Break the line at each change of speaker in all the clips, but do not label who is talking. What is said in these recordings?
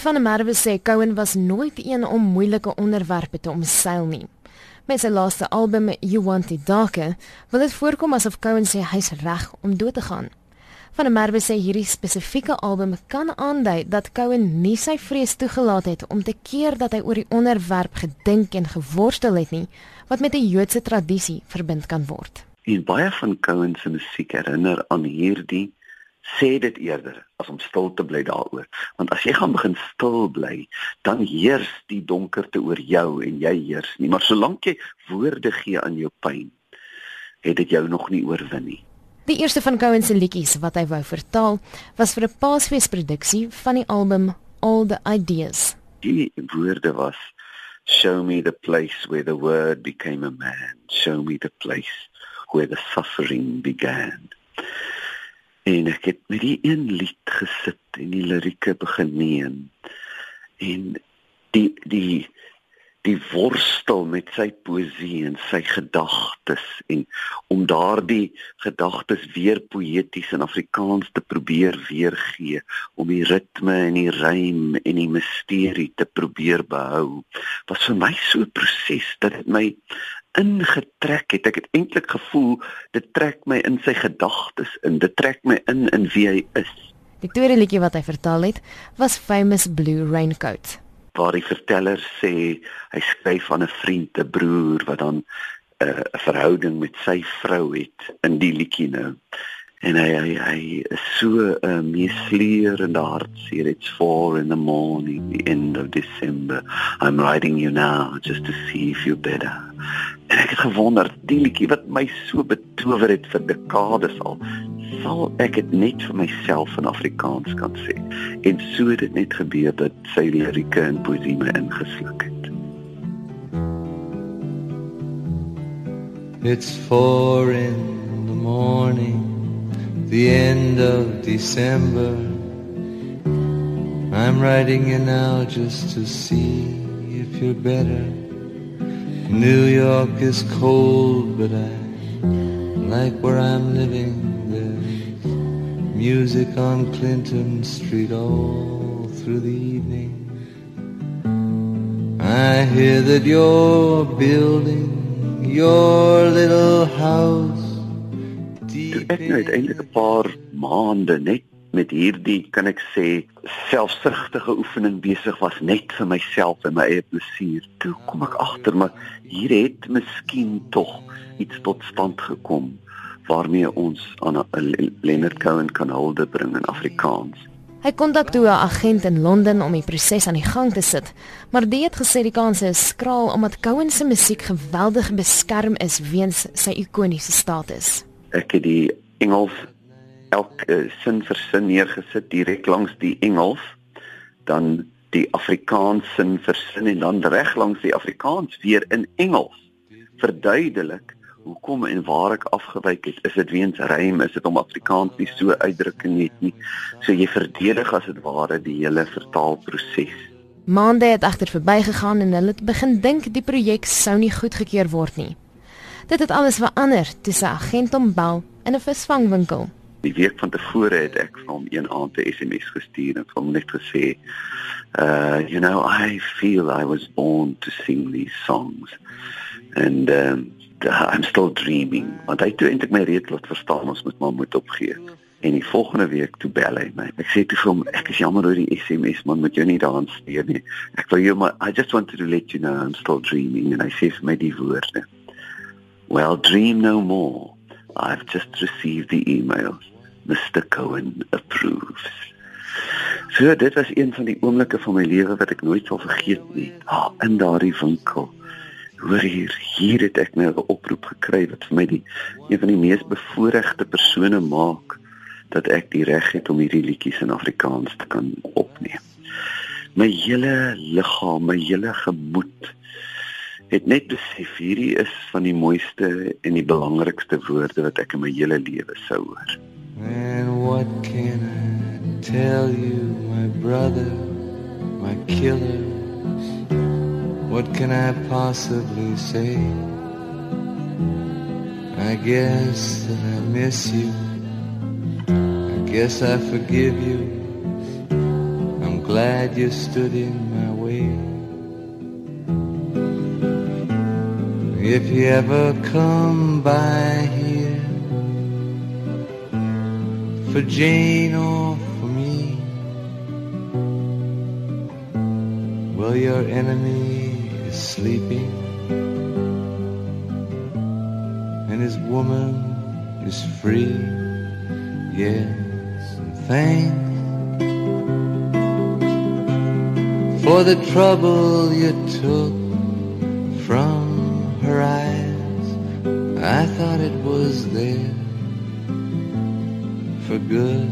Van der Merwe sê Cohen was nooit een om moeilike onderwerpe te omseil nie. Met sy laaste album You Want It Darker, wil dit voorkom asof Cohen sê hy's reg om dood te gaan. Van der Merwe sê hierdie spesifieke album kan aandui dat Cohen nie sy vrees toegelaat het om te keer dat hy oor die onderwerp gedink en geworstel het nie, wat met 'n Joodse tradisie verbind kan word.
En baie van Cohen se musiek herinner aan hierdie sê dit eerder as om stil te bly daaroor. Want as jy gaan begin stil bly dan heers die donkerte oor jou en jy heers nie. Maar solank jy woorde gee aan jou pyn het dit jou nog nie oorwin nie.
Die eerste van Cohen se liedjies wat hy wou vertaal was vir 'n Paasfeesproduksie van die album All the Ideas.
Die woorde was Show me the place where the word became a man. Show me the place where the suffering began en ek het met die een lied gesit en die lirieke begin neem en die die die worstel met sy poesie en sy gedagtes en om daardie gedagtes weer poëties in Afrikaans te probeer weergee om die ritme en die rym en die misterie te probeer behou was vir my so 'n proses dat dit my ingetrek het. Ek het eintlik gevoel dit trek my in sy gedagtes in. Dit trek my in in wie hy is.
Die tweede liedjie wat hy vertel het, was Famous Blue Raincoat.
Waar die verteller sê hy skryf aan 'n vriend, 'n broer wat dan eh, 'n uh, verhouding met sy vrou het in die liedjie nou en hy hy hy is so 'n uh, meesleer in die hartseer it's four in the morning the end of december. I'm writing you now just to see if you better. En ek het gewonder die liedjie wat my so betower het vir dekades al sal ek dit net vir myself in afrikaans kan sê? En so het dit net gebeur dat sy lirieke en poesie my ingesluk het.
It's 4 in the morning the end of December. I'm writing you now just to see if you're better. New York is cold, but I like where I'm living. There's music on Clinton Street all through the evening. I hear that you're building your little house
ek nou uiteindelik 'n paar maande net met hierdie kan ek sê selfsugtige oefening besig was net vir myself en my eie plesier. Toe kom ek agter maar hier het miskien tog iets tot stand gekom waarmee ons aan Leonard Cohen kan hulde bring in Afrikaans.
Hy kontak toe 'n agent in Londen om die proses aan die gang te sit, maar die het gesê die kanse is skraal omdat Cohen se musiek geweldig beskerm is weens sy ikoniese status
ek het die Engels elke sin vir sin neergesit direk langs die Engels dan die Afrikaans sin vir sin en dan reg langs die Afrikaans weer in Engels. Verduidelik hoekom en waar ek afgewyk het is dit weens rym is dit om Afrikaans nie so uitdrukking het nie. So jy verdedig as dit ware die hele vertaalproses.
Maande het agter verbygegaan en hulle het begin dink die projek sou nie goedgekeur word nie Dit het alles verander toe sy agent hom bel in 'n visvangwinkel.
Die week van tevore het ek vir hom een aand 'n SMS gestuur en hom net gesê, "Uh, you know, I feel I was born to sing these songs." And um I'm still dreaming. Want hy het eintlik my reeds laat verstaan ons moet maar moet opgee. En die volgende week toe bel hy my. Ek sê toe vir hom, ek is jammer oor die SMS man, moet jou nie daaraan steur nie. Ek wil jou maar I just wanted to let you know I'm still dreaming and I sê vir my die woorde. Well, dream no more. I've just received the email. Mr. Cohen approves. So dit was een van die oomblikke van my lewe wat ek nooit sal vergeet nie. Ah, in daardie winkel. Hoor hier, hier het ek nou 'n oproep gekry wat vir my die een van die mees bevoordeelde persone maak dat ek die reg het om hierdie liedjies in Afrikaans te kan opneem. My hele liggaam, my hele gemoed het net besef hierdie is van die mooiste en die belangrikste woorde wat ek in my hele lewe sou hoor.
And what can I tell you my brother my killer What can I possibly say I guess that I miss you I guess I forgive you I'm glad you stood in my way. If you ever come by here. For Jane or for me, well, your enemy is sleeping. And his woman is free. Yes, and thanks for the trouble you took from her eyes. I thought it was there for good,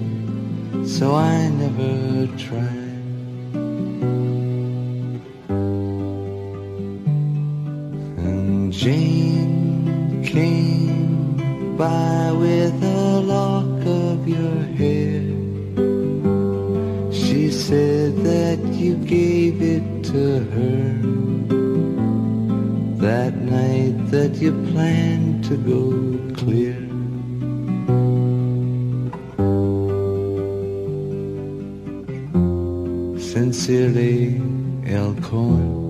so I never tried. And Jane came by with a lock of your hair. She said that you gave it to her you plan to go clear. Sincerely, Elkhorn.